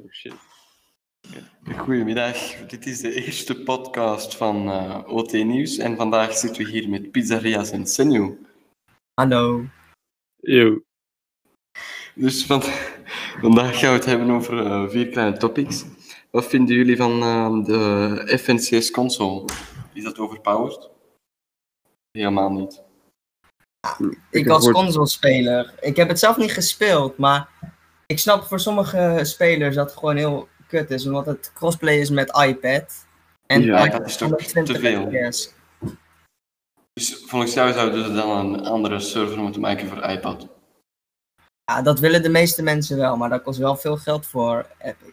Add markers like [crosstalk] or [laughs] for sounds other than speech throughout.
Oh shit. Goedemiddag, dit is de eerste podcast van eh, OT Nieuws en vandaag zitten we hier met Pizzeria's en Senju. Hallo. Yo. Dus van, vandaag gaan we het hebben over eh, vier kleine topics. Wat vinden jullie van eh, de FNCS console? Is dat overpowered? Helemaal niet. Ik als gehoord- consolespeler. Ik heb het zelf niet gespeeld, maar ik snap voor sommige spelers dat het gewoon heel kut is, omdat het crossplay is met iPad. En Ja, dat is toch 120 te veel. FPS. Dus volgens jou zouden ze dan een andere server moeten maken voor iPad? Ja, dat willen de meeste mensen wel, maar dat kost wel veel geld voor Epic.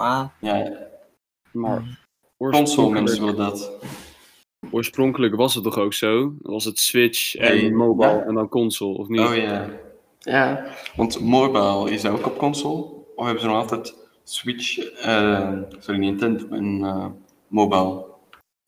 Maar Ja, Maar console mensen oorspronkelijk, willen dat. oorspronkelijk was het toch ook zo? Dan was het Switch en Nee, mobile ja. en dan console, of niet? Oh ja. Ja, want mobile is ook op console. Of hebben ze nog altijd Switch, eh, sorry, Nintendo en eh, mobile?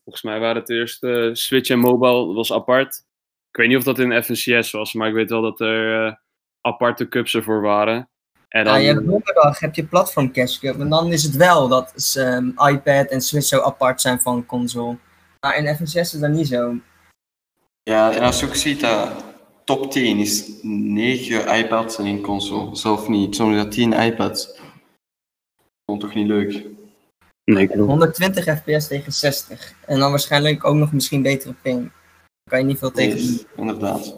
Volgens mij waren het eerst eh, Switch en mobile was apart. Ik weet niet of dat in FNCS was, maar ik weet wel dat er aparte cups ervoor waren. En ja, dan, je hebt donderdag heb je platform cash cup. En dan is het wel dat is, ehm, iPad en Switch zo apart zijn van console. Maar in FNCS is dat niet zo. Ja, en als je ook ziet dat top 10 is 9 iPads en één console. Zelf niet, is dat 10 iPads. Vond toch niet leuk? nee, klopt. 120 fps tegen 60. En dan waarschijnlijk ook nog misschien betere ping. Daar kan je niet veel tegen doen. Inderdaad.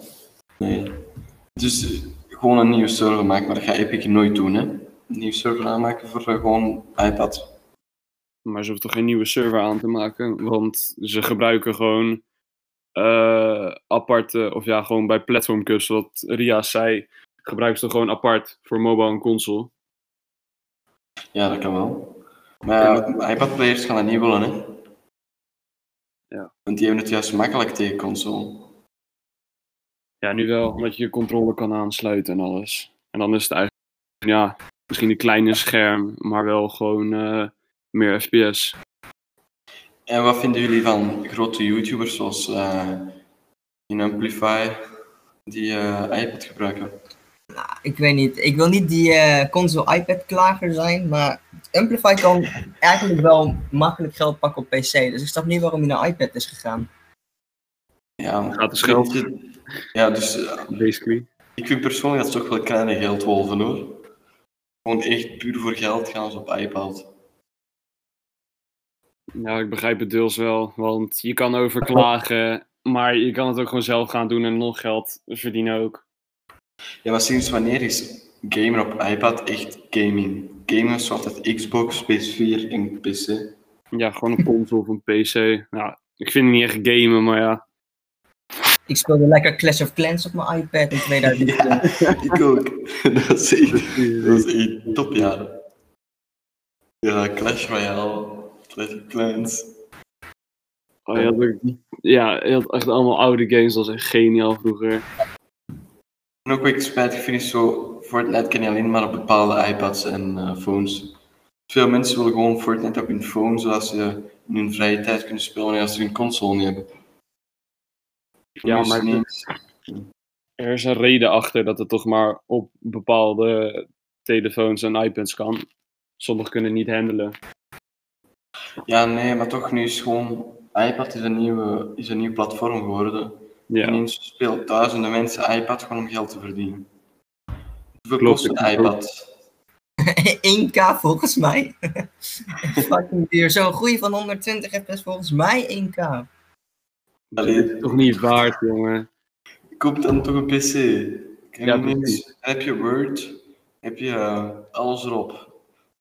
Nee. Dus eh, gewoon een nieuwe server maken, maar dat gaat Epic nooit doen, hè? Een nieuwe server aanmaken voor eh, gewoon iPad. Maar ze hoeven toch geen nieuwe server aan te maken? Want ze gebruiken gewoon eh, aparte, of ja, gewoon bij platform cups, wat Ria zei, gebruiken ze gewoon apart voor mobile en console. Ja, dat kan wel. Maar iPad-players gaan dat niet willen, hè? Ja. Want die hebben het juist makkelijk tegen console. Ja, nu wel, omdat je je controle kan aansluiten en alles. En dan is het eigenlijk, ja, misschien een kleine scherm, maar wel gewoon eh, meer FPS. En wat vinden jullie van grote YouTubers zoals eh in Amplify die eh, iPad gebruiken? Ik weet niet. Ik wil niet die eh, console iPad klager zijn. Maar Amplify kan [laughs] eigenlijk wel makkelijk geld pakken op PC. Dus ik snap niet waarom hij naar iPad is gegaan. Ja, maar- Gratis geld. Ja, dus Basically. ik vind persoonlijk dat ze toch wel kleine geldwolven hoor. Gewoon echt puur voor geld gaan ze op iPad. Ja, ik begrijp het deels wel, want je kan overklagen, maar je kan het ook gewoon zelf gaan doen en nog geld verdienen ook. Ja, maar sinds wanneer is gamen op iPad echt gaming? Gamen is altijd Xbox, PS4 en PC. Ja, gewoon een console of een PC. Nou, ik vind het niet echt gamen, maar ja. Ik speelde lekker Clash of Clans op mijn iPad in 2020. Ik ook. [laughs] dat is echt, dat is echt topjaren. Ja, Clash Royale, Clans. Oh, je had ook- ja, je had echt allemaal oude games, dat was echt geniaal vroeger. En ook ik spijtig vind zo, Fortnite kan je alleen maar op bepaalde iPads en eh, phones. Veel mensen willen gewoon Fortnite op hun phone, zodat ze in hun vrije tijd kunnen spelen als ze hun console niet hebben. Ja, maar niet- Er is een reden achter dat het toch maar op bepaalde telefoons en iPads kan. Sommigen kunnen niet handelen. Ja, nee, maar toch, nu is gewoon... iPad is een, nieuwe, is een nieuw platform geworden. Ja, Ineens spelen duizenden mensen iPad gewoon om geld te verdienen. Hoeveel kost een iPad? 1k [laughs] volgens mij. [laughs] Fucking duur. Zo'n groei van 120 fps volgens mij 1k. Allee, toch niet waard, jongen. koop dan toch een PC. Ja, heb je Word, heb je eh, alles erop.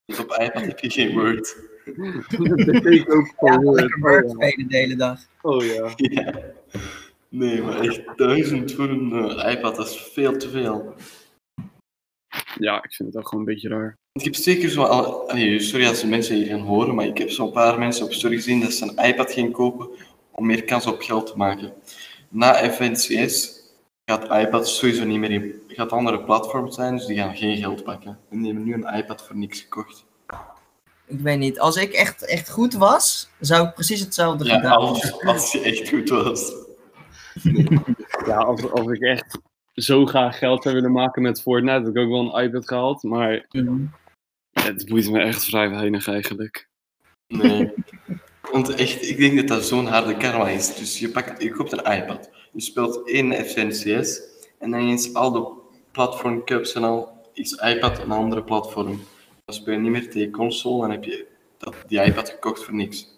Dus op iPad heb je geen Word. Dat betekent ook Ja, voor lekker Word spelen de hele dag. Oh ja. [laughs] Ja. Nee, maar echt duizend voor een eh, iPad, dat is veel te veel. Ja, ik vind het ook gewoon een beetje raar. Ik heb zeker zo al, allee, sorry als de mensen hier gaan horen, maar ik heb zo'n paar mensen op story gezien dat ze een iPad gaan kopen om meer kans op geld te maken. Na FNCS gaat iPad sowieso niet meer in, gaat andere platforms zijn, dus die gaan geen geld pakken. En die hebben nu een iPad voor niks gekocht. Ik weet niet. Als ik echt, echt goed was, zou ik precies hetzelfde Ja, gedaan als, als je echt goed was. [laughs] Ja, als, als ik echt zo graag geld zou willen maken met Fortnite, had ik ook wel een iPad gehaald. Maar hebben. Het boeit me echt vrij weinig eigenlijk. Nee. Want echt, ik denk dat dat zo'n harde karma is. Dus je, pakt, je koopt een iPad. Je speelt één FNCS. En dan eens al de platform cups en al is iPad een andere platform. Dan speel je niet meer tegen console. Dan heb je dat, die iPad gekocht voor niks.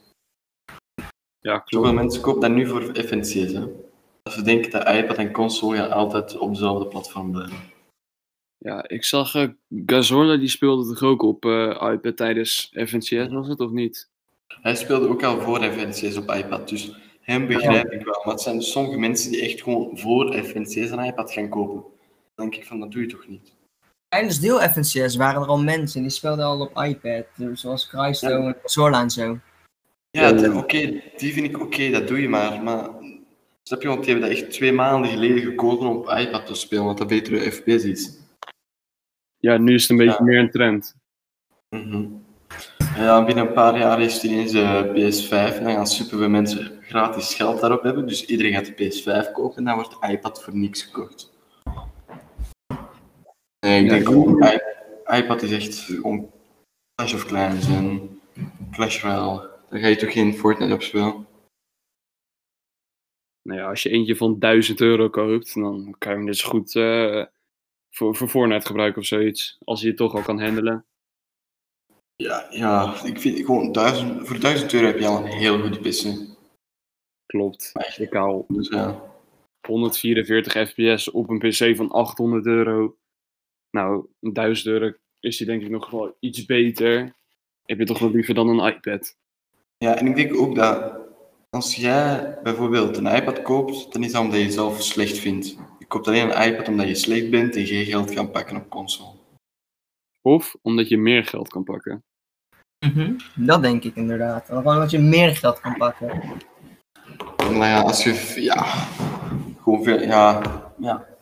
Ja, klopt. Zoveel mensen kopen dat nu voor FNCS. Hè? Dat ze denken dat iPad en console gaan altijd op dezelfde platform blijven. Ja, ik zag Gazorla, die speelde toch ook op eh, iPad tijdens FNCS, was het of niet? Hij speelde ook al voor FNCS op iPad, dus hem begrijp ik wel. Maar het zijn dus sommige mensen die echt gewoon voor FNCS een iPad gaan kopen. Dan denk ik van, dat doe je toch niet? Tijdens deel FNCS waren er al mensen die speelden al op iPad. dus Zoals Crysto en Zorla en zo. Ja, dat- oké, die vind ik oké, dat doe je maar. Maar snap je, want die hebben dat echt twee maanden geleden gekozen om op iPad te spelen, wat dat betere FPS is. Ja, nu is het een beetje Ja. meer een trend. Mhm. Ja, binnen een paar jaar is het ineens de PS5 en dan gaan superveel mensen gratis geld daarop hebben. Dus iedereen gaat de PS5 kopen en dan wordt de iPad voor niks gekocht. Nee, ik Ja, denk ik- gewoon, i- iPad is echt gewoon Clash of Clans en Clash Royale. Daar ga je toch geen Fortnite op spelen? Nou ja, als je eentje van 1000 euro koopt, dan kan je hem dus goed eh, voor, voor Fortnite gebruiken of zoiets. Als je het toch al kan handelen. Ja, ja, ik vind gewoon duizend, voor 1000 euro heb je al een heel goede PC. Klopt. Echt. Ik haal Dus ja. 144 fps op een pc van 800 euro. Nou, 1000 euro is die denk ik nog wel iets beter. Heb je toch wel liever dan een iPad? Ja, en ik denk ook dat als jij bijvoorbeeld een iPad koopt, dan is dat omdat je jezelf slecht vindt. Je koopt alleen een iPad omdat je slecht bent en geen geld kan pakken op console. Of omdat je meer geld kan pakken. Mhm, Dat denk ik inderdaad. Gewoon dat je meer geld kan pakken. Nou ja, als je, ja, gewoon veel, ja, ja.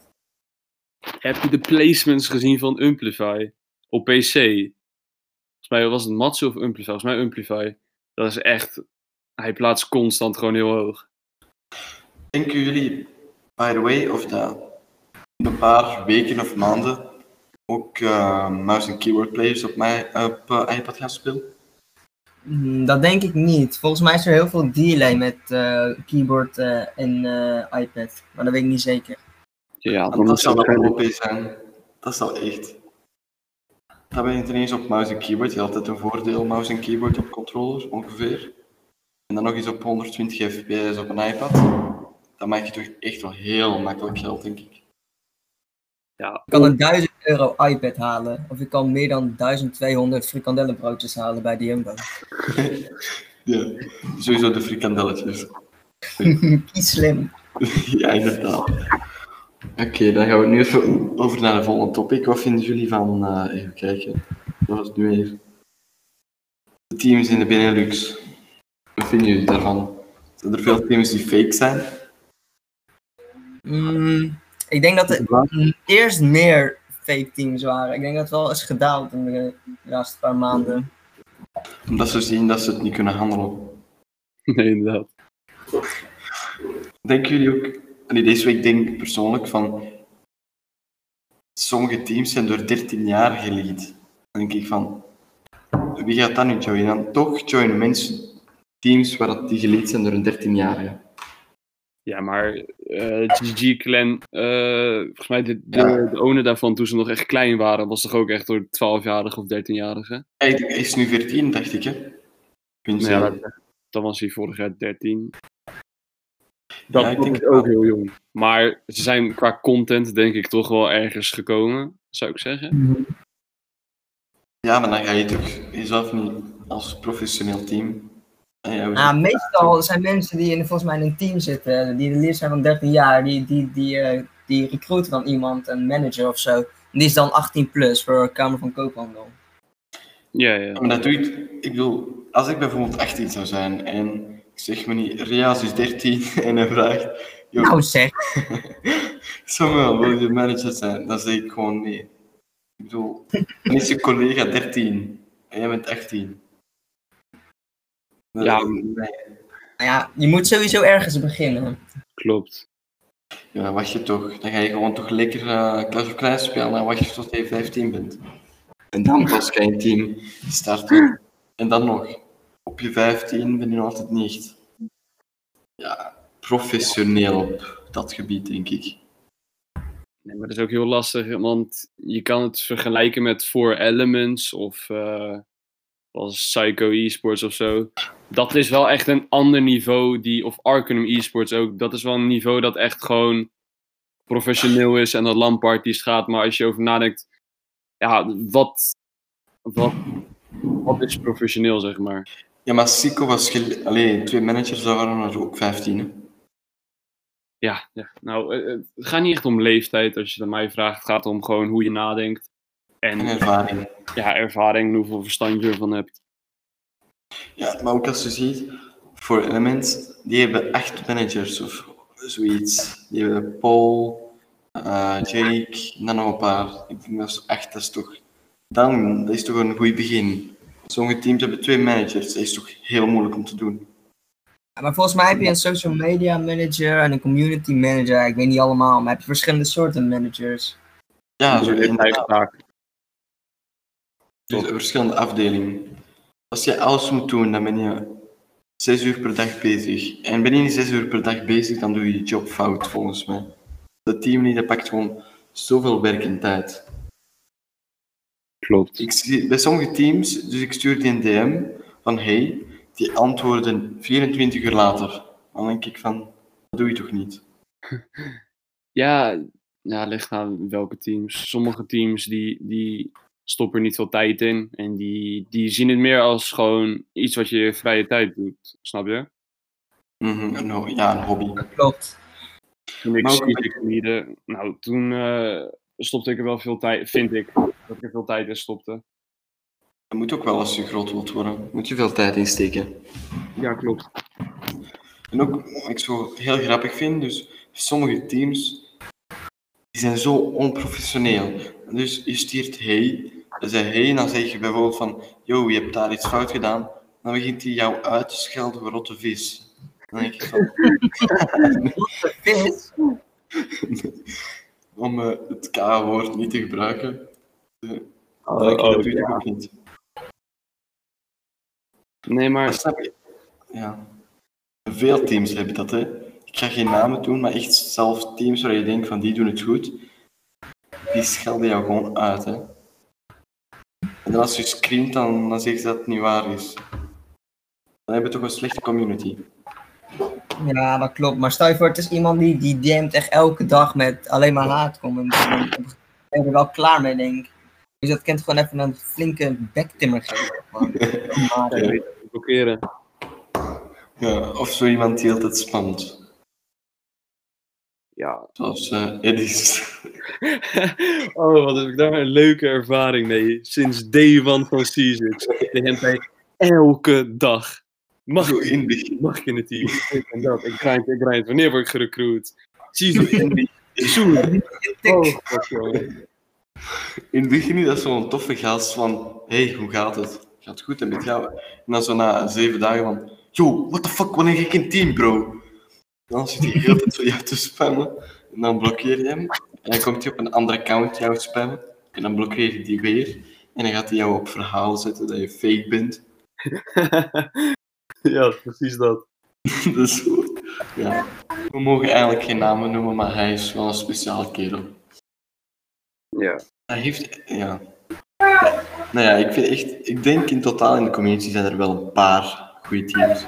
Heb je de placements gezien van Amplify op PC? Volgens mij was het Matsu of Amplify. Volgens mij Amplify. Dat is echt... Hij plaatst constant gewoon heel hoog. Denken jullie, by the way, of dat in een paar weken of maanden ook eh, mouse en keyboard players op, mij, op eh, iPad gaan spelen? Mm, Dat denk ik niet. Volgens mij is er heel veel delay met eh, keyboard eh, en eh, iPad. Maar dat weet ik niet zeker. Ja, dan dat zou wel OP zijn. Dat zou echt. Dan ben je ten eerste op mouse en keyboard. Je hebt altijd een voordeel mouse en keyboard op controller, ongeveer. En dan nog eens op 120 fps op een iPad. Dan maak je toch echt wel heel makkelijk geld, denk ik. Ja, Ik kan een 1000 euro iPad halen. Of ik kan meer dan 1200 frikandellenbroodjes halen bij de Jumbo. [laughs] Ja, sowieso de frikandelletjes. [laughs] Kies slim. ja, inderdaad. Oké, dan gaan we nu even over naar de volgende topic. Wat vinden jullie van, eh, even kijken, wat was het nu even? De teams in de Benelux. Wat vinden jullie daarvan? Zijn er veel teams die fake zijn? Mm, ik denk dat er mm, eerst meer fake teams waren. Ik denk dat het wel is gedaald in de laatste paar maanden. Omdat ze zien dat ze het niet kunnen handelen. nee, inderdaad. Denken jullie ook, allee, deze week denk ik persoonlijk van, sommige teams zijn door 13 jaar gelead. Dan denk ik van, wie gaat dat nu joinen? Dan toch joinen mensen teams waar dat die gelead zijn door een 13-jarige. Ja, maar eh GG Clan, eh, volgens mij de, de, Ja. de owner daarvan toen ze nog echt klein waren, was toch ook echt door 12-jarige of 13-jarige? Hij is nu 14, dacht ik, hè? Ja, dat, dan was hij vorig jaar 13. Dat Ja, ik denk is ook heel jong. Maar ze zijn qua content denk ik toch wel ergens gekomen, zou ik zeggen. Ja, maar dan ga je toch jezelf niet als professioneel team. Ah, zeg- meestal zijn mensen die in, volgens mij in een team zitten, die de leer zijn van 13 jaar, die, die, die, eh, die recruiten dan iemand, een manager of zo. En die is dan 18 plus voor Kamer van Koophandel. Ja, ja. Maar dat doe ik bedoel, als ik bijvoorbeeld 18 zou zijn en zeg me niet, Riaz is 13 [laughs] en hij vraagt, joh, Nou zeg, [laughs] Samuel, wil je manager zijn? Dan zeg ik gewoon nee. Ik bedoel, dan is je collega 13 en jij bent 18. Dat- Ja. nee. nou ja, je moet sowieso ergens beginnen. Klopt. Ja, wacht je toch. Dan ga je gewoon toch lekker eh Clash of Clans spelen en wacht je tot je 15 bent. En dan pas ga je een team starten. En dan nog, op je 15 ben je nog altijd niet ja, professioneel op dat gebied, denk ik. Nee, maar dat is ook heel lastig, want je kan het vergelijken met Four Elements of eh als Psycho Esports of zo. Dat is wel echt een ander niveau, die, of Arcanum Esports ook. Dat is wel een niveau dat echt gewoon professioneel is en dat LAN-parties gaat. Maar als je over nadenkt, ja, wat, wat, wat is professioneel, zeg maar? Ja, maar Sico was gel- alleen twee managers, daar waren er ook 15. Hè? Ja, ja. nou, eh, eh, het gaat niet echt om leeftijd als je het aan mij vraagt. Het gaat om gewoon hoe je nadenkt. En En ervaring. ja, ervaring en hoeveel verstand je ervan hebt. Ja, maar ook als je ziet, voor Element, die hebben acht managers of zoiets. Die hebben Paul, eh, Jake, dan nog een paar. Ik denk dat is echt, dat is toch... Dan, dat is toch een goed begin. Sommige teams hebben twee managers, dat is toch heel moeilijk om te doen. Ja, Maar volgens mij heb je een social media manager en een community manager. Ik weet niet allemaal, maar heb je verschillende soorten managers. Ja, zo blijft inderdaad. vaak. Dus verschillende afdelingen. Als je alles moet doen, dan ben je zes uur per dag bezig. En ben je niet zes uur per dag bezig, dan doe je je job fout, volgens mij. Dat team niet, dat pakt gewoon zoveel werk en tijd. Klopt. Ik zie bij sommige teams, dus ik stuur die een DM van hey, die antwoorden 24 uur later. Dan denk ik van, dat doe je toch niet? [laughs] Ja, ja, ligt aan welke teams. Sommige teams die, die stoppen er niet veel tijd in. En die, die zien het meer als gewoon iets wat je in je vrije tijd doet. Snap je? Mhm, een ho- ja, een hobby. Dat klopt. Toen ik nou, toen eh, stopte ik er wel veel tijd, vind ik, dat ik er veel tijd in stopte. Dat moet ook wel als je groot wilt worden. Moet je veel tijd insteken. Ja, klopt. En ook wat ik zo heel grappig vind, dus sommige teams die zijn zo onprofessioneel. Dus je stuurt hey, dan zeg hey, en dan zeg je bijvoorbeeld van yo, je hebt daar iets fout gedaan. Dan begint hij jou uit te schelden voor rotte vis. Dan denk je van, Vis. [laughs] om eh, het K-woord niet te gebruiken. Eh, Oh, je, oh, je ja. Nee, Maar maar snap je? Ja. Veel teams hebben dat, hè. Ik ga geen namen doen, maar echt zelf teams waar je denkt van die doen het goed, die schelden jou gewoon uit, hè. En als je screamt, dan, dan ze dat het niet waar is. Dan hebben we toch een slechte community. Ja, dat klopt. Maar stel je voor, het is iemand die, die DM't echt elke dag met alleen maar haatcomments. Dan ben je er wel klaar mee, denk ik. Dus dat kent gewoon even een flinke bektimmer geven. gewoon. [laughs] Je het blokkeren. Ja, of zo iemand die altijd spamt. Ja. Zoals eh Eddies. [laughs] oh, wat heb ik daar een leuke ervaring mee. Sinds day one van Seasons. De hentai elke dag. Mag ik, in het begin. mag ik in het team? Dit en dat. Ik grind, ik grind. Wanneer word ik gerecruit? Season Indie. Soon. [laughs] Oh. [laughs] In het begin is dat zo'n toffe gast van, hey, hoe gaat het? Gaat goed en met jou? En dan zo na zeven dagen van, yo, what the fuck, wanneer ik in team, bro? En dan zit hij de hele tijd voor jou te spammen. En dan blokkeer je hem. En dan komt hij op een ander account jou spammen. En dan blokkeer je die weer. En dan gaat hij jou op verhaal zetten dat je fake bent. [laughs] ja, precies dat. [laughs] dus ja. We mogen eigenlijk geen namen noemen, maar hij is wel een speciaal kerel. Ja. Hij heeft, ja. Nou ja, ik vind echt, ik denk in totaal in de community zijn er wel een paar goede teams.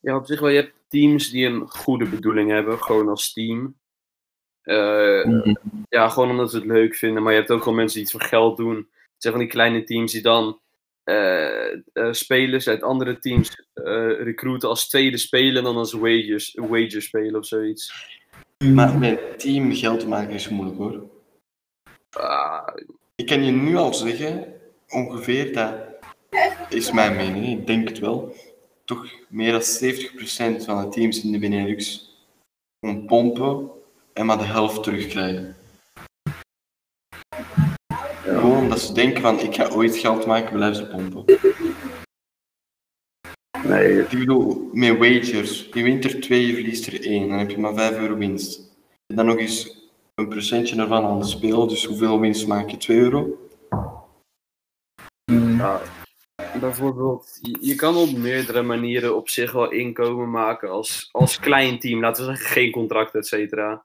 Ja, op zich wel. Je hebt teams die een goede bedoeling hebben, gewoon als team. Eh, Ja, gewoon omdat ze het leuk vinden. Maar je hebt ook gewoon mensen die het voor geld doen. Het zijn van die kleine teams die dan eh, eh, spelers uit andere teams recruiten als tweede spelen en dan als wager spelen of zoiets. Maar met team geld maken is moeilijk hoor. Ah, Ik kan je nu al zeggen, ongeveer dat is mijn mening, ik denk het wel. Toch meer dan 70% van de teams in de Benelux gewoon pompen en maar de helft terugkrijgen. Gewoon omdat ze denken van ik ga ooit geld maken, blijven ze pompen. Nee, Ik bedoel, met wagers, je wint er twee, je verliest er één, dan heb je maar 5 euro winst. En dan nog eens een procentje ervan aan de speler. Dus hoeveel winst maak je? 2 euro? Mm. Ja, bijvoorbeeld, je, je kan op meerdere manieren op zich wel inkomen maken als, als klein team. Laten we zeggen, geen contract, et cetera.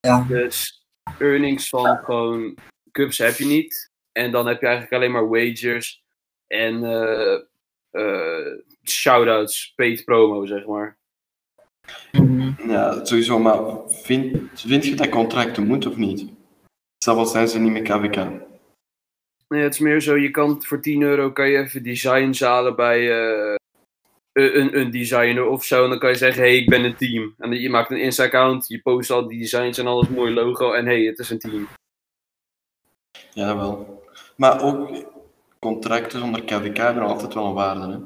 Ja. Dus earnings van gewoon cups heb je niet. En dan heb je eigenlijk alleen maar wagers en eh eh shoutouts, paid promo, zeg maar. Mhm. Ja, sowieso. Maar vind, vind je dat contracten moet of niet? Zelfs zijn ze niet met KVK. Nee, het is meer zo, je kan voor 10 euro kan je even designs halen bij eh, een, een designer of zo. En dan kan je zeggen, hey, ik ben een team. En je maakt een Insta-account, je post al die designs en alles, mooi logo. En hey, het is een team. Ja, wel. Maar ook contracten zonder KVK hebben altijd wel een waarde. Hè?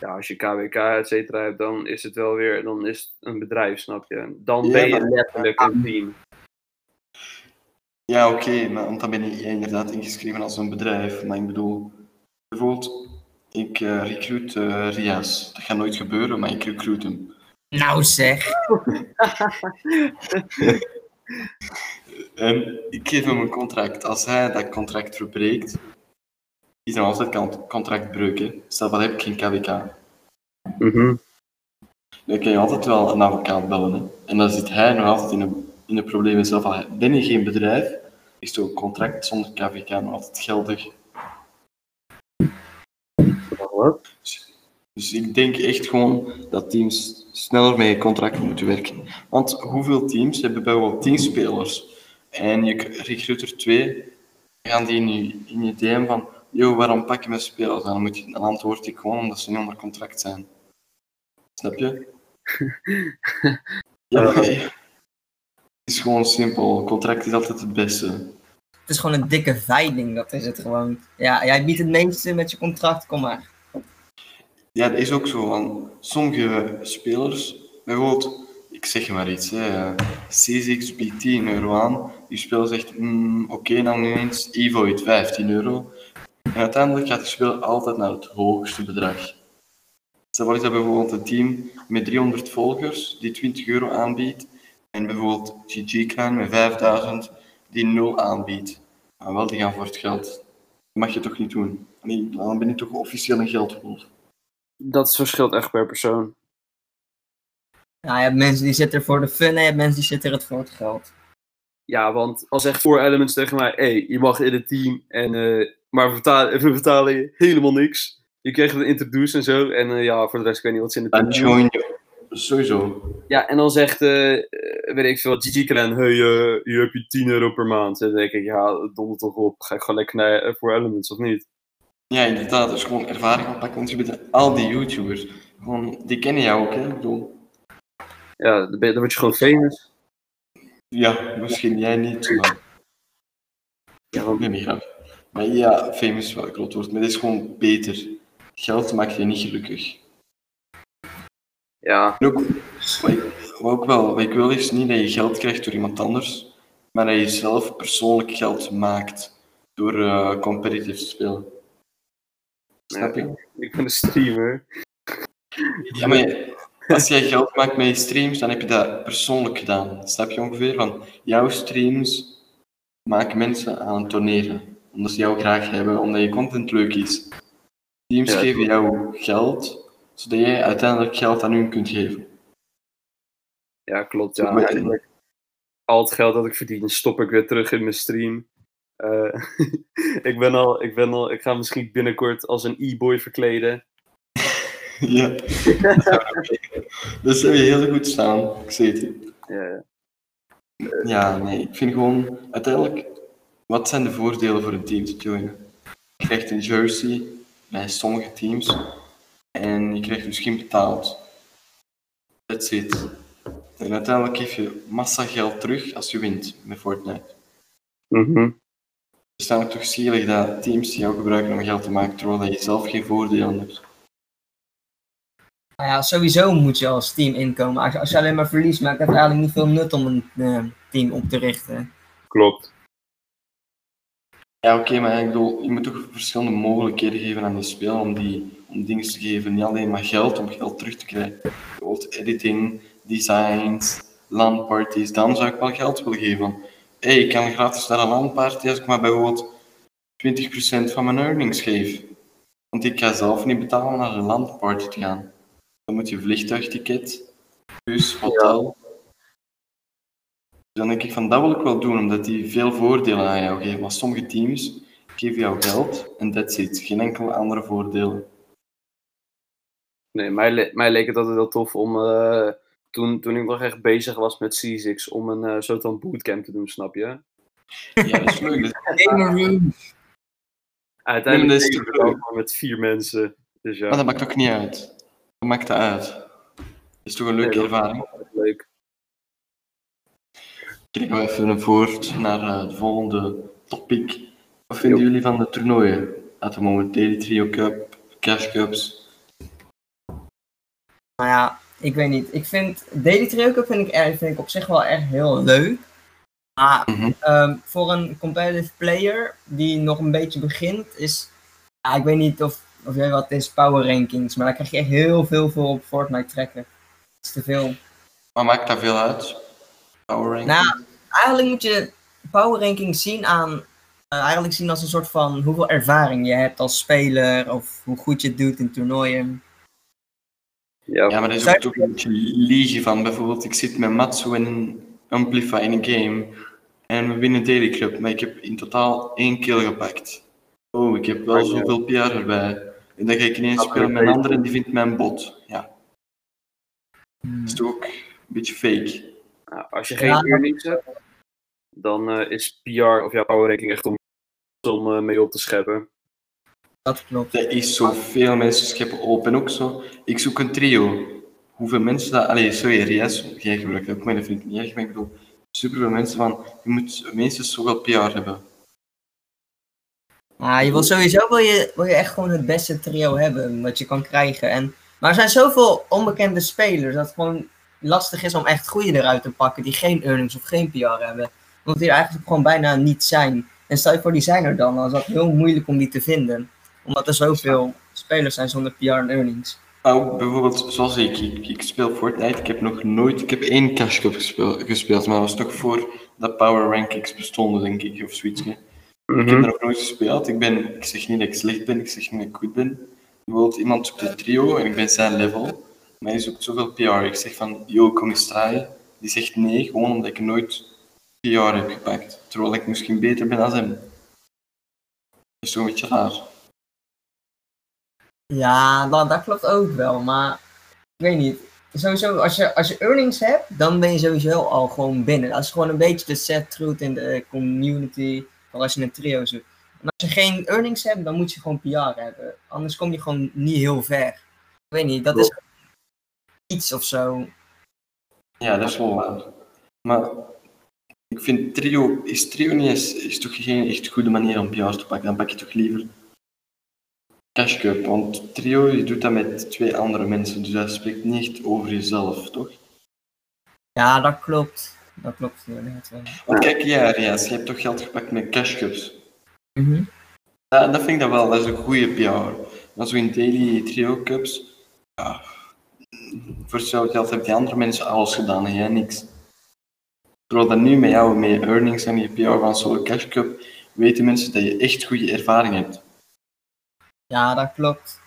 Ja, als je KWK, et cetera, hebt, dan is het wel weer, dan is het een bedrijf, snap je? Dan Ja, ben je letterlijk een team. Ja, oké, maar want dan ben je inderdaad ingeschreven als een bedrijf. Maar ik bedoel, bijvoorbeeld, ik eh recruit eh, Rias. Dat gaat nooit gebeuren, maar ik recruit hem. Nou zeg. [laughs] En ik geef hem een contract. Als hij dat contract verbreekt, is er altijd kan- contractbreuk. Hè. Stel, wat heb ik geen KWK? Mhm. Dan kan je altijd wel een advocaat bellen. Hè. En dan zit hij nog altijd in een, in een probleem zelf. Al Ben je geen bedrijf, is zo'n contract zonder KVK nog altijd geldig. Wat? Dus ik denk echt gewoon dat teams sneller met contracten moeten werken. Want hoeveel teams hebben bijvoorbeeld 10 spelers en je recruit er twee, dan gaan die in je, in je DM van, yo, waarom pak je mijn spelers? En dan, moet je, dan antwoord ik gewoon omdat ze niet onder contract zijn. Snap je? [laughs] ja, maar- het is gewoon simpel. Contract is altijd het beste. Het is gewoon een dikke veiling, dat is het gewoon. Ja, jij biedt het meeste met je contract, kom maar. Ja, dat is ook zo. Want sommige spelers, bijvoorbeeld, ik zeg maar iets, hè, eh, C6 biedt 10 euro aan. Die speler zegt, "Hmm, oké, dan nu eens Evoid 15 euro. En uiteindelijk gaat die speler altijd naar het hoogste bedrag. Stel is dat bijvoorbeeld een team met 300 volgers die 20 euro aanbiedt. En bijvoorbeeld GG-kraan met 5000 die 0 aanbiedt. Maar wel, die gaan voor het geld. Dat mag je toch niet doen? Nee, dan ben je toch officieel een geldwolf. Dat verschilt echt per persoon. Ja, je hebt mensen die zitten er voor de fun en je hebt mensen die zitten er voor het geld. Ja, want als echt voor elements tegen mij, hey, je mag in het team, en, eh, maar we betalen, we betalen helemaal niks. Je krijgt een introduce en zo, en eh, ja, voor de rest ik weet niet wat ze in Dan doen. join je. Sowieso. Ja, en dan zegt, eh, eh, weet ik veel, Gigi Kren, hey, eh, je hebt je 10 euro per maand. En dan denk ik, ja, donder toch op, ga ik gewoon lekker naar eh, voor elements, of niet? Ja, inderdaad. Dus gewoon ervaring oppakken. Want je bent al die YouTubers. Gewoon, die kennen jou ook, hè? Ik bedoel, Ja, dan, ben je- dan word je gewoon famous. ja, misschien jij niet, maar... Ja, want- Nee, niet graag. Maar ja, famous is wel een groot woord. Maar dit is gewoon beter. Geld maakt je niet gelukkig. ja, En ook, wat ik, wat ook wel, wat ik wil is niet dat je geld krijgt door iemand anders, maar dat je zelf persoonlijk geld maakt door eh, competitive spelen. Snap je? ik ben een streamer. Ja, maar als jij geld maakt met je streams, dan heb je dat persoonlijk gedaan. Snap je ongeveer? Van jouw streams maken mensen aan het doneren. Omdat ze jou graag hebben, omdat je content leuk is. Teams Ja, geven jou geld, zodat jij uiteindelijk geld aan hun kunt geven. Ja, klopt. Ja, eigenlijk al het geld dat ik verdien, stop ik weer terug in mijn stream. Eh, [laughs] ik, ben al, ik, ben al, ik ga misschien binnenkort als een e-boy verkleden. [laughs] Ja. [laughs] dus heb je heel goed staan. Ik zie het. Ja, Ja, nee, ik vind gewoon, uiteindelijk, wat zijn de voordelen voor een team te joinen? Je krijgt een jersey bij sommige teams en je krijgt misschien betaald. That's it. En uiteindelijk geef je massa geld terug als je wint met Fortnite. Mhm. Het is namelijk toch zielig dat teams jou gebruiken om geld te maken terwijl je zelf geen voordelen hebt. Nou ja, sowieso moet je als team inkomen. Als, als je alleen maar verliest, maakt het eigenlijk niet veel nut om een eh, team op te richten. Klopt. Ja, oké, maar ik bedoel, je moet toch verschillende mogelijkheden geven aan die speler om, die, om dingen te geven. Niet alleen maar geld om geld terug te krijgen. Bijvoorbeeld editing, designs, LAN-parties, dan zou ik wel geld willen geven. Hey, ik kan gratis naar een LAN-party als ik maar bijvoorbeeld 20% van mijn earnings geef. Want ik ga zelf niet betalen om naar een LAN-party te gaan. Dan moet je vliegtuigticket, bus, hotel. Dan denk ik van, dat wil ik wel doen, omdat die veel voordelen aan jou geven. Maar sommige teams geven jou geld en that's it. Geen enkele andere voordelen. Nee, mij, le- mij leek het altijd wel tof om, eh, toen, toen ik nog echt bezig was met C6, om een eh soort van bootcamp te doen, snap je? Ja, dat is leuk. Dat- Gamer [laughs] room. Uiteindelijk dat is ook maar met vier mensen. Dus ja, Maar dat maakt ook niet uit. Dat maakt het uit. Dat is toch een leuke Nee, dat- ervaring. leuk. Kijken we even voort naar eh, de volgende topic. Wat vinden jullie van de toernooien? At the moment, Daily Trio Cup, Cash Cups. Nou ja, ik weet niet. Ik vind Daily Trio Cup vind ik, erg- vind ik op zich wel echt heel leuk. Maar Mhm. ehm, voor een competitive player die nog een beetje begint, is. Ja, ik weet niet of, of jij wat is, power rankings. Maar dan krijg je echt heel veel voor op Fortnite trekken. Dat is te veel. Maar maakt dat veel uit? Power ranking? Nou, eigenlijk moet je power rankings zien aan. eh, eigenlijk zien als een soort van hoeveel ervaring je hebt als speler. Of hoe goed je het doet in toernooien. Ja, ja, maar dat is ook een beetje liegen van. Bijvoorbeeld, ik zit met Matsu in een Amplify in een game. En we winnen Daily Cup, maar ik heb in totaal één kill gepakt. Oh, ik heb wel ja. zoveel PR erbij. En dan ga ik ineens Dat spelen met een ander en die vindt mijn bot. Ja, dat is toch ook een beetje fake. Nou, als je geen Ja. earnings hebt, dan eh, is PR of jouw ranking echt om, om eh, mee op te scheppen. Dat klopt. Er is zoveel mensen scheppen op en ook zo. Ik zoek een trio. Hoeveel mensen dat. Allee, sorry, Rias, jij gebruikt dat ook, maar dat vind ik niet erg. Maar ik bedoel, superveel mensen van. Je moet minstens zoveel PR hebben. Ja, je wil sowieso wil je, wil je echt gewoon het beste trio hebben wat je kan krijgen. En, maar er zijn zoveel onbekende spelers dat het gewoon lastig is om echt goede eruit te pakken die geen earnings of geen PR hebben. Omdat die er eigenlijk gewoon bijna niet zijn. En stel je voor die zijn er dan, dan is dat heel moeilijk om die te vinden. Omdat er zoveel spelers zijn zonder PR en earnings. Nou, bijvoorbeeld, zoals ik, ik, ik speel Fortnite. Ik heb nog nooit. Ik heb één Cash Cup gespeeld, gespeeld maar dat was toch voor dat Power Rankings bestonden, denk ik, of zoiets. hè. Ik heb er nog nooit gespeeld. Ik, ben, ik zeg niet dat ik slecht ben, ik zeg niet dat ik goed ben. Bijvoorbeeld, iemand zoekt een trio en ik ben zijn level, maar zoekt zoveel PR. Ik zeg van, yo, kom eens draaien. Die zegt nee, gewoon omdat ik nooit PR heb gepakt. Terwijl ik misschien beter ben dan hem. Dat is een beetje raar. Ja, dat, dat klopt ook wel, maar ik weet niet. Sowieso, als je, als je earnings hebt, dan ben je sowieso al gewoon binnen. Dat is gewoon een beetje de set truth in de community, voor als je een trio zoekt. En als je geen earnings hebt, dan moet je gewoon PR hebben. Anders kom je gewoon niet heel ver. Ik weet niet, dat is iets of zo. Ja, dat is wel waar. Maar ik vind trio, is trio niet eens, is toch geen echt goede manier om PR te pakken. Dan pak je toch liever Cash Cup. Want trio, je doet dat met twee andere mensen, dus dat spreekt niet echt over jezelf, toch? Ja, dat klopt. Dat klopt. Want kijk, ja, Rias, je hebt toch geld gepakt met Cash Cups. Mhm. Ja, dat vind ik dat wel, dat is een goede PR. Maar zo in daily trio cups, ja, voor hetzelfde geld hebben die andere mensen alles gedaan en jij niks. Terwijl dat nu met jou, met je earnings en je PR van zo'n cash cup, weten mensen dat je echt goede ervaring hebt. Ja, dat klopt.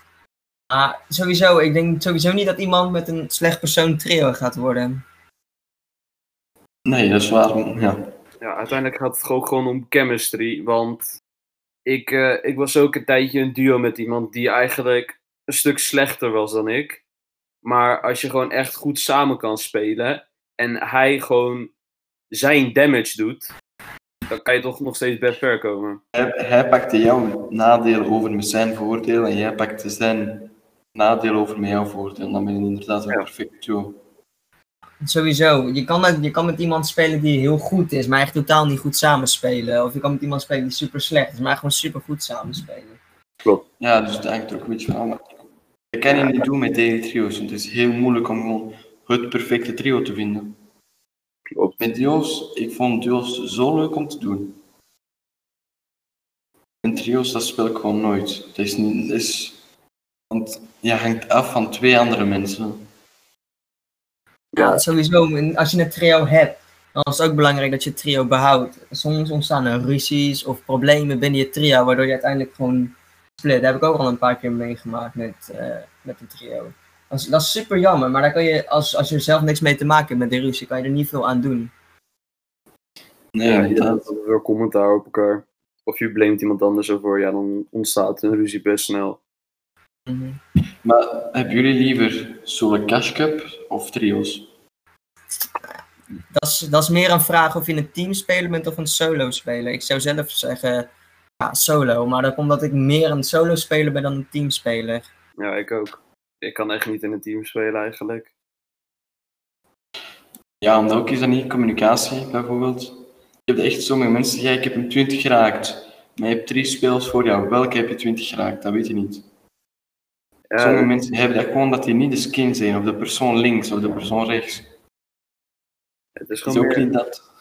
Maar sowieso, ik denk sowieso niet dat iemand met een slecht persoon trio gaat worden. Nee, dat is waar. Ja. Ja, uiteindelijk gaat het ook gewoon om chemistry. Want ik, eh, ik was ook een tijdje een duo met iemand die eigenlijk een stuk slechter was dan ik. Maar als je gewoon echt goed samen kan spelen en hij gewoon zijn damage doet, dan kan je toch nog steeds best ver komen. Hij, hij pakte jouw nadelen over met zijn voordelen en jij pakte zijn nadelen over met jouw voordelen. Dan ben je inderdaad een Ja. perfect duo. Sowieso, je kan, met, je kan met iemand spelen die heel goed is, maar echt totaal niet goed samenspelen. Of je kan met iemand spelen die super slecht is, maar gewoon super goed samenspelen. Ja, dus het er ook een beetje van. Dat kan je niet doen met daily trio's, want het is heel moeilijk om gewoon het perfecte trio te vinden. Klopt. Met duo's, ik vond duo's zo leuk om te doen. En trio's, dat speel ik gewoon nooit. Dat is niet, dat is, want je hangt af van twee andere mensen. Ja, sowieso. En Als je een trio hebt, dan is het ook belangrijk dat je het trio behoudt. Soms ontstaan er ruzies of problemen binnen je trio, waardoor je uiteindelijk gewoon split. Dat heb ik ook al een paar keer meegemaakt met, eh, met een trio. Dat is, dat is super jammer, maar daar kan je, als, als je er zelf niks mee te maken hebt met die ruzie, kan je er niet veel aan doen. Nee, Ja, hebt weer commentaar op elkaar. Of je blamet iemand anders ervoor, ja, dan ontstaat een ruzie best snel. Mhm. Maar hebben jullie liever solo cash cup of trio's? Dat is, dat is meer een vraag of je een teamspeler bent of een solo-speler. Ik zou zelf zeggen ja, solo, maar dat komt omdat ik meer een solo-speler ben dan een teamspeler. Ja, ik ook. Ik kan echt niet in een team spelen eigenlijk. Ja, omdat ook is dat niet communicatie bijvoorbeeld. Je hebt echt sommige mensen die zeggen, ik heb een 20 geraakt. Maar je hebt drie spelers voor jou. Welke heb je 20 geraakt? Dat weet je niet. Ja, Sommige mensen hebben dat gewoon dat die niet de skin zijn, of de persoon links of de persoon rechts. het is Het is gewoon ook meer- niet dat.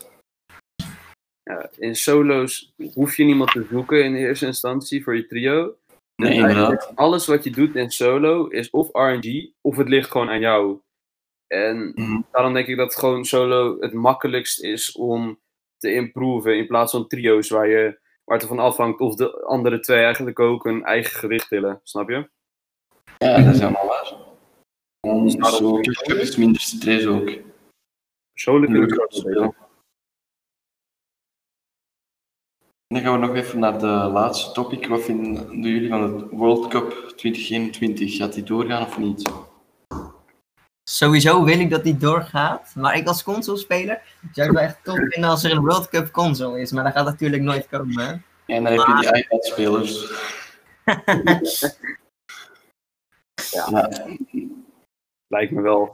Ja, in solo's hoef je niemand te zoeken in eerste instantie voor je trio. Nee, Dus inderdaad. eigenlijk Alles wat je doet in solo is of RNG of het ligt gewoon aan jou. En Mhm. daarom denk ik dat gewoon solo het makkelijkst is om te improven in plaats van trio's waar, je, waar het ervan afhangt of de andere twee eigenlijk ook hun eigen gewicht tillen. Snap je? Ja, dat is helemaal waar. Dus zo, cup is minder stress ook. Persoonlijk vind ik Leuk het Dan gaan we nog even naar de laatste topic. Wat vinden jullie van het World Cup 2021? Gaat die doorgaan of niet? Sowieso wil ik dat die doorgaat, maar ik als consolespeler zou het wel echt tof vinden als er een World Cup console is, maar dat gaat natuurlijk nooit komen. hè. En dan heb je die iPad-spelers. [laughs] Ja. Ja, Lijkt me wel.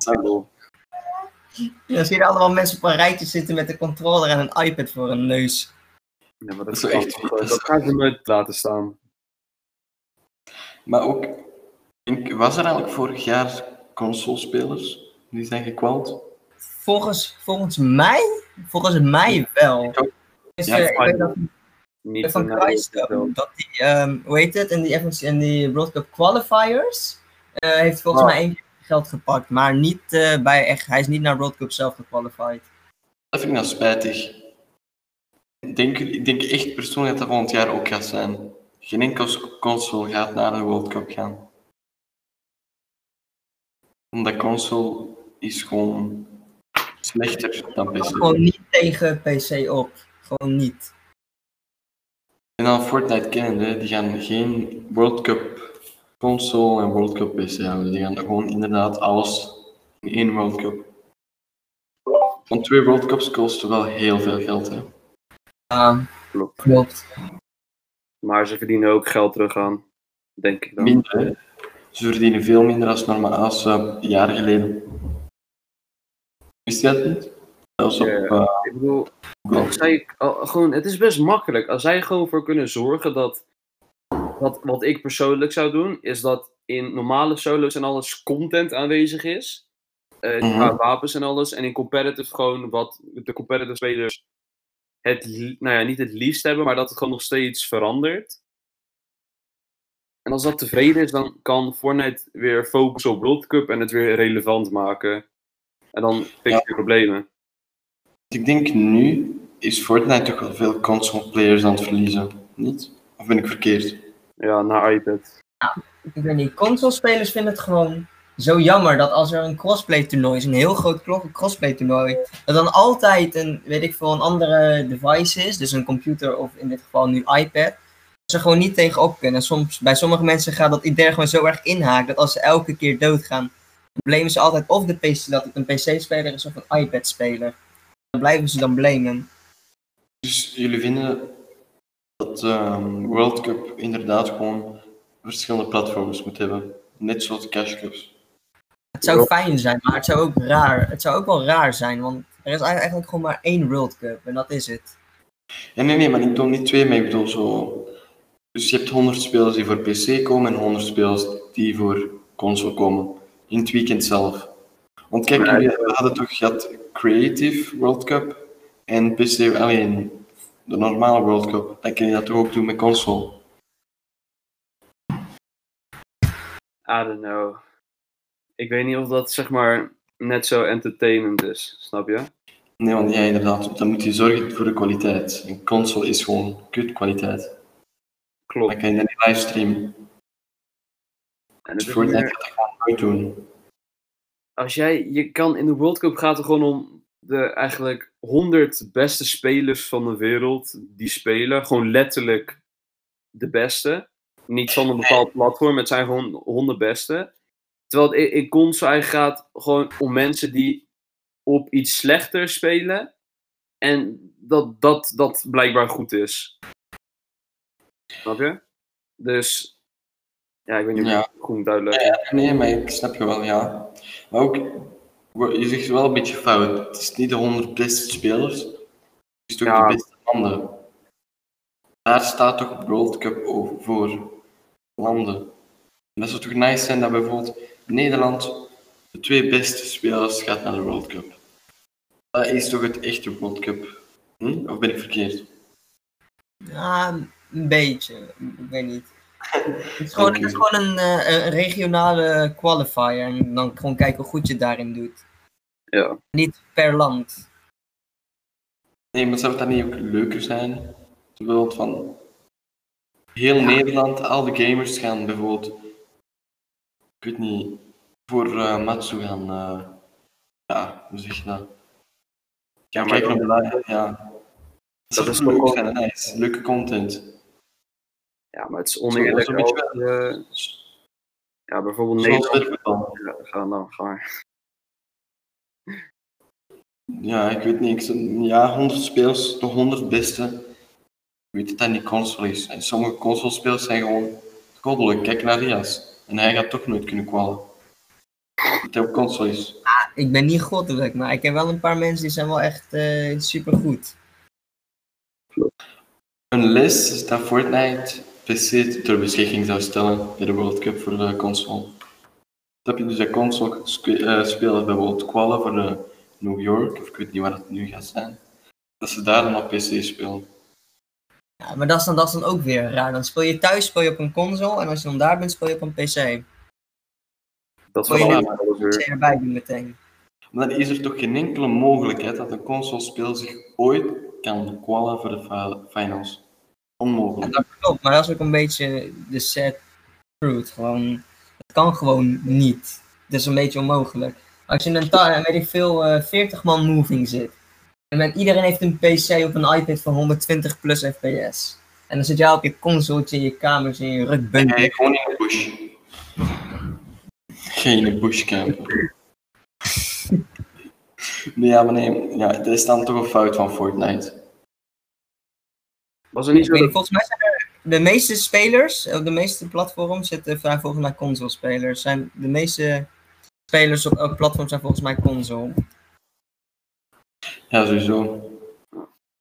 Dan zie je allemaal mensen op een rijtje zitten met een controller en een iPad voor een neus. Ja, maar dat, Dat is echt- dat gaan ze nooit laten staan. Maar ook, was er eigenlijk vorig jaar consolespelers die zijn gekwald? Volgens, volgens mij, volgens mij wel. Ik ook. Dus, Ja, ik weet dat Niet van wel. dat die, ehm, hoe heet het, in die, FNC in die World Cup qualifiers eh, heeft volgens Oh. mij één keer geld gepakt, maar niet eh, bij echt, hij is niet naar World Cup zelf gequalified. Dat vind ik nou spijtig. Ik denk, ik denk echt persoonlijk dat dat volgend jaar ook gaat zijn. Geen enkel console gaat naar de World Cup gaan. Omdat console is gewoon slechter dan PC. Gewoon niet tegen PC op, gewoon niet. En dan Fortnite kennende, die gaan geen World Cup console en World Cup PC houden. Die gaan gewoon inderdaad alles in één World Cup. Want twee World Cups kosten wel heel veel geld, hè. Klopt. klopt. Maar ze verdienen ook geld terug aan. Denk ik dan. Minder, hè. Ze verdienen veel minder als normaal als eh, jaren geleden. Wist je dat niet? Zelfs op eh, Ik bedoel, als zij, gewoon, het is best makkelijk. Als zij gewoon voor kunnen zorgen dat. Wat, wat ik persoonlijk zou doen, is dat in normale solo's en alles content aanwezig is. Qua wapens en alles. En in competitive gewoon wat de competitive spelers het, nou ja, niet het liefst hebben, maar dat het gewoon nog steeds verandert. En als dat tevreden is, dan kan Fortnite weer focussen op World Cup en het weer relevant maken. En dan fix je Ja. problemen. Ik denk nu is Fortnite toch wel veel console players aan het verliezen. Niet? Of ben ik verkeerd? Ja, naar iPad. Ik weet niet, consolespelers vinden het gewoon zo jammer dat als er een crossplay toernooi is, een heel groot crossplay toernooi, dat dan altijd een, weet ik veel, een andere device is, dus een computer of in dit geval nu iPad, ze gewoon niet tegenop kunnen. Soms, bij sommige mensen gaat dat idee gewoon zo erg inhaken dat als ze elke keer doodgaan, dan blamen ze altijd of de PC, dat het een PC-speler is of een iPad-speler. Dan blijven ze dan blamen. Dus jullie vinden dat ehm, World Cup inderdaad gewoon verschillende platforms moet hebben. Net zoals de Cash Cups. Het zou fijn zijn, maar het zou ook raar, het zou ook wel raar zijn, want er is eigenlijk gewoon maar één World Cup en dat is het. Ja, nee, nee, maar ik bedoel niet twee, maar ik bedoel zo... Dus je hebt 100 spelers die voor PC komen en 100 spelers die voor console komen. In het weekend zelf. Want kijk, Nee. jullie hadden toch gehad Creative World Cup en PC alleen de normale World Cup. Dan kun je dat toch ook doen met console. I don't know. Ik weet niet of dat zeg maar net zo entertainend is, snap je? Nee, want ja, inderdaad. Dan moet je zorgen voor de kwaliteit. Een console is gewoon kut kwaliteit. Klopt. Dan kan je dat niet livestreamen. En het Dus Fortnite meer- dat nooit doen. als jij, je kan in de World Cup gaat het gewoon om de eigenlijk 100 beste spelers van de wereld die spelen. Gewoon letterlijk de beste. Niet van een bepaald platform, het zijn gewoon 100 beste. Terwijl het in, in console eigenlijk gaat gewoon om mensen die op iets slechter spelen. En dat dat, dat blijkbaar goed is. Snap je? Dus, ja, ik weet niet of Ja. ik het goed uitleggen. Ja, nee, maar ik snap je wel, ja. Maar ook, je zegt wel een beetje fout. Het is niet de 100 beste spelers. Het is toch Ja. de beste landen. Daar staat toch World Cup over voor landen. En dat zou toch nice zijn dat bijvoorbeeld Nederland, de twee beste spelers, gaat naar de World Cup. Dat is toch het echte World Cup? Hm? Of ben ik verkeerd? Ja, een beetje. Ik weet niet. Het is [laughs] gewoon, het is gewoon een, eh, een regionale qualifier. En dan gewoon kijken hoe goed je daarin doet. Ja. Niet per land. Nee, maar zou het dan niet ook leuker zijn? Bijvoorbeeld van heel Nederland, al de gamers gaan bijvoorbeeld, ik weet niet, voor eh Matsu gaan, eh, ja, hoe zeg je dat? Ja, maar Kijken op live, ja. Dat, is is leuk gewoon- zijn, nice. Leuke content. Ja, maar het is Zo, oneerlijk beetje als je- Ja, bijvoorbeeld Nederland. Ja, ga dan, ga maar. Ja, ik weet niet, ik ja, 100 spelers, de 100 beste. Ik weet dat dat niet console is. En sommige consolespelers zijn gewoon goddelijk. Kijk naar Rias. En hij gaat toch nooit kunnen kwallen. Dat hij op console is. Ik ben niet goddelijk, maar ik heb wel een paar mensen die zijn wel echt eh super goed. Een les is dat Fortnite PC ter beschikking zou stellen bij de World Cup voor de console. Dat heb je dus dat console eh, spelen bijvoorbeeld kwallen voor de New York, of ik weet niet waar het nu gaat zijn. Dat ze daar dan op PC spelen. Ja, maar dat is, dan, dat is dan ook weer raar. Dan speel je thuis speel je op een console en als je dan daar bent speel je op een PC. Dat is wel weer. PC erbij doen meteen. Maar dan is er toch geen enkele mogelijkheid dat een console-spel zich ooit kan kwallen voor de fi- finals. Ja, Onmogelijk. dat klopt, maar dat is ook een beetje de sad truth. Gewoon, het kan gewoon niet. Het is een beetje onmogelijk. Als je in een ta- weet ik veel, eh 40 man moving zit. En iedereen heeft een PC op een iPad van 120 plus fps. En dan zit jij op je consoletje in je kamer in je rukbunker. Nee, gewoon in de bush. Geen in de bush campen. Nee, [laughs] ja, maar nee, ja, dat is dan toch een fout van Fortnite. Was er niet zo weet volgens mij zijn er de meeste spelers op de meeste platforms zitten vrij volgens mij console spelers. Zijn de meeste spelers op elk platform zijn volgens mij console. Ja, sowieso.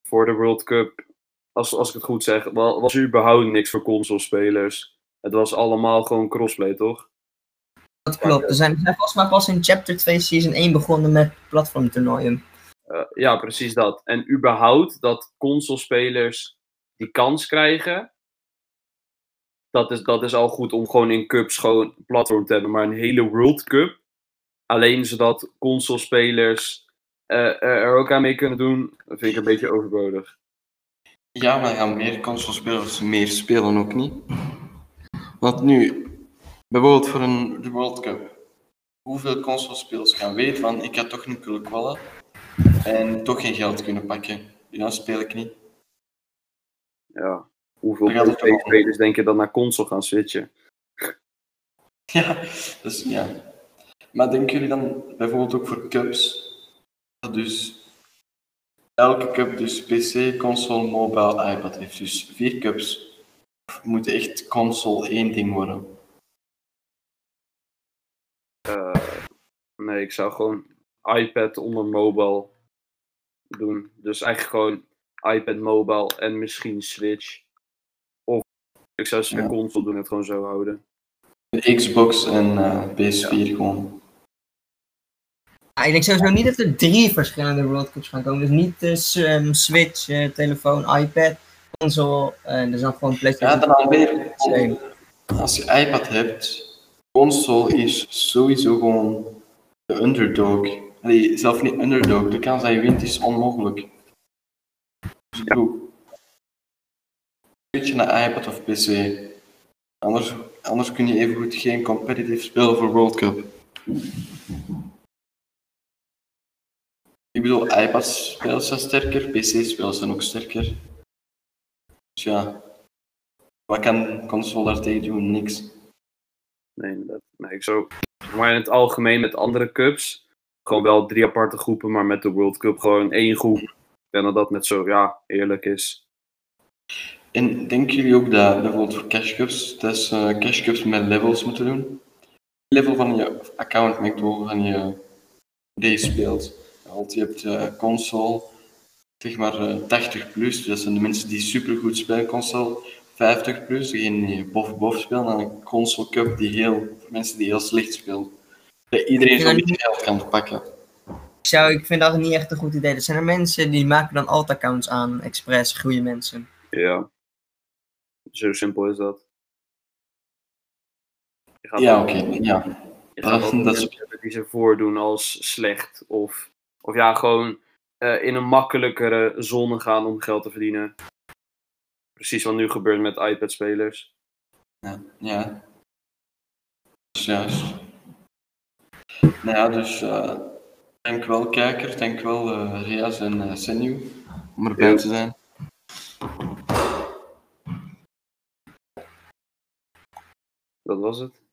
voor de World Cup, als, als ik het goed zeg, wa- was er überhaupt niks voor console-spelers. Het was allemaal gewoon crossplay, toch? Dat klopt. Er zijn, er zijn volgens mij pas in Chapter 2 Season 1 begonnen met platformtoernooien. Eh, ja, precies dat. En überhaupt dat console-spelers die kans krijgen, dat is, dat is al goed om gewoon in cups gewoon platform te hebben. Maar een hele World Cup, alleen zodat console-spelers eh, er ook aan mee kunnen doen, dat vind ik een beetje overbodig. Ja, maar gaan meer consolespelers meer spelen ook niet. Want nu, bijvoorbeeld voor een de World Cup, hoeveel consolespelers gaan weten van ik ga toch niet kunnen kwallen en toch geen geld kunnen pakken. Ja, dan speel ik niet. Ja. Hoeveel spelers denk je dan naar console gaan switchen? [laughs] Ja, dus ja. Maar denken jullie dan bijvoorbeeld ook voor cups? Dus elke cup dus PC, console, mobile, iPad heeft. Dus vier cups. Of moet echt console één ding worden? Eh, nee, ik zou gewoon iPad onder mobile doen. Dus eigenlijk gewoon iPad mobile en misschien Switch. Of ik zou ze Ja. console doen, het gewoon zo houden. Xbox en eh, PS4 gewoon. Ja, ik denk sowieso niet dat er drie verschillende World Cups gaan komen. Dus niet de ehm, Switch, eh, telefoon, iPad, console. en dus dan gewoon Ja, PlayStation. dan alweer. Same. Als je iPad hebt, console is sowieso gewoon de underdog. Allee, zelf niet underdog. De kans dat je wint is onmogelijk. Dus naar iPad of PC. Anders, anders kun je evengoed geen competitive spelen voor World Cup. Ik bedoel, iPad-spelers zijn sterker, PC-spelers zijn ook sterker. Dus ja, wat kan console daar tegen doen? Niks. Nee, inderdaad. Nee, ik zou... Maar in het algemeen met andere cups, gewoon wel drie aparte groepen, maar met de World Cup gewoon één groep. Ik denk dat dat net zo, ja, eerlijk is. En denken jullie ook dat bijvoorbeeld voor cash cups, dat is eh, cash cups met levels moeten doen? Level van je account maakt door van je deze speelt. Want je hebt eh, console, zeg maar eh, 80 plus, dat zijn de mensen die supergoed spelen console. 50 plus, degene die boven boven spelen, en een console cup die heel, voor mensen die heel slecht spelen. Dat iedereen zo'n beetje geld kan pakken. Ik, zou, ik vind dat niet echt een goed idee. Er zijn er mensen die maken dan alt-accounts aan, expres, goede mensen. Ja. Zo simpel is dat. Ja, oké, ja. Je [laughs] Dat gaat is- dat die ze voordoen als slecht. Of, of ja, gewoon eh, in een makkelijkere zone gaan om geld te verdienen. Precies wat nu gebeurt met iPad-spelers. Ja, ja. Is juist. Nou ja, dus eh dank wel kijker, dank wel Rias en Senju om erbij Ja. te zijn. Dat was het.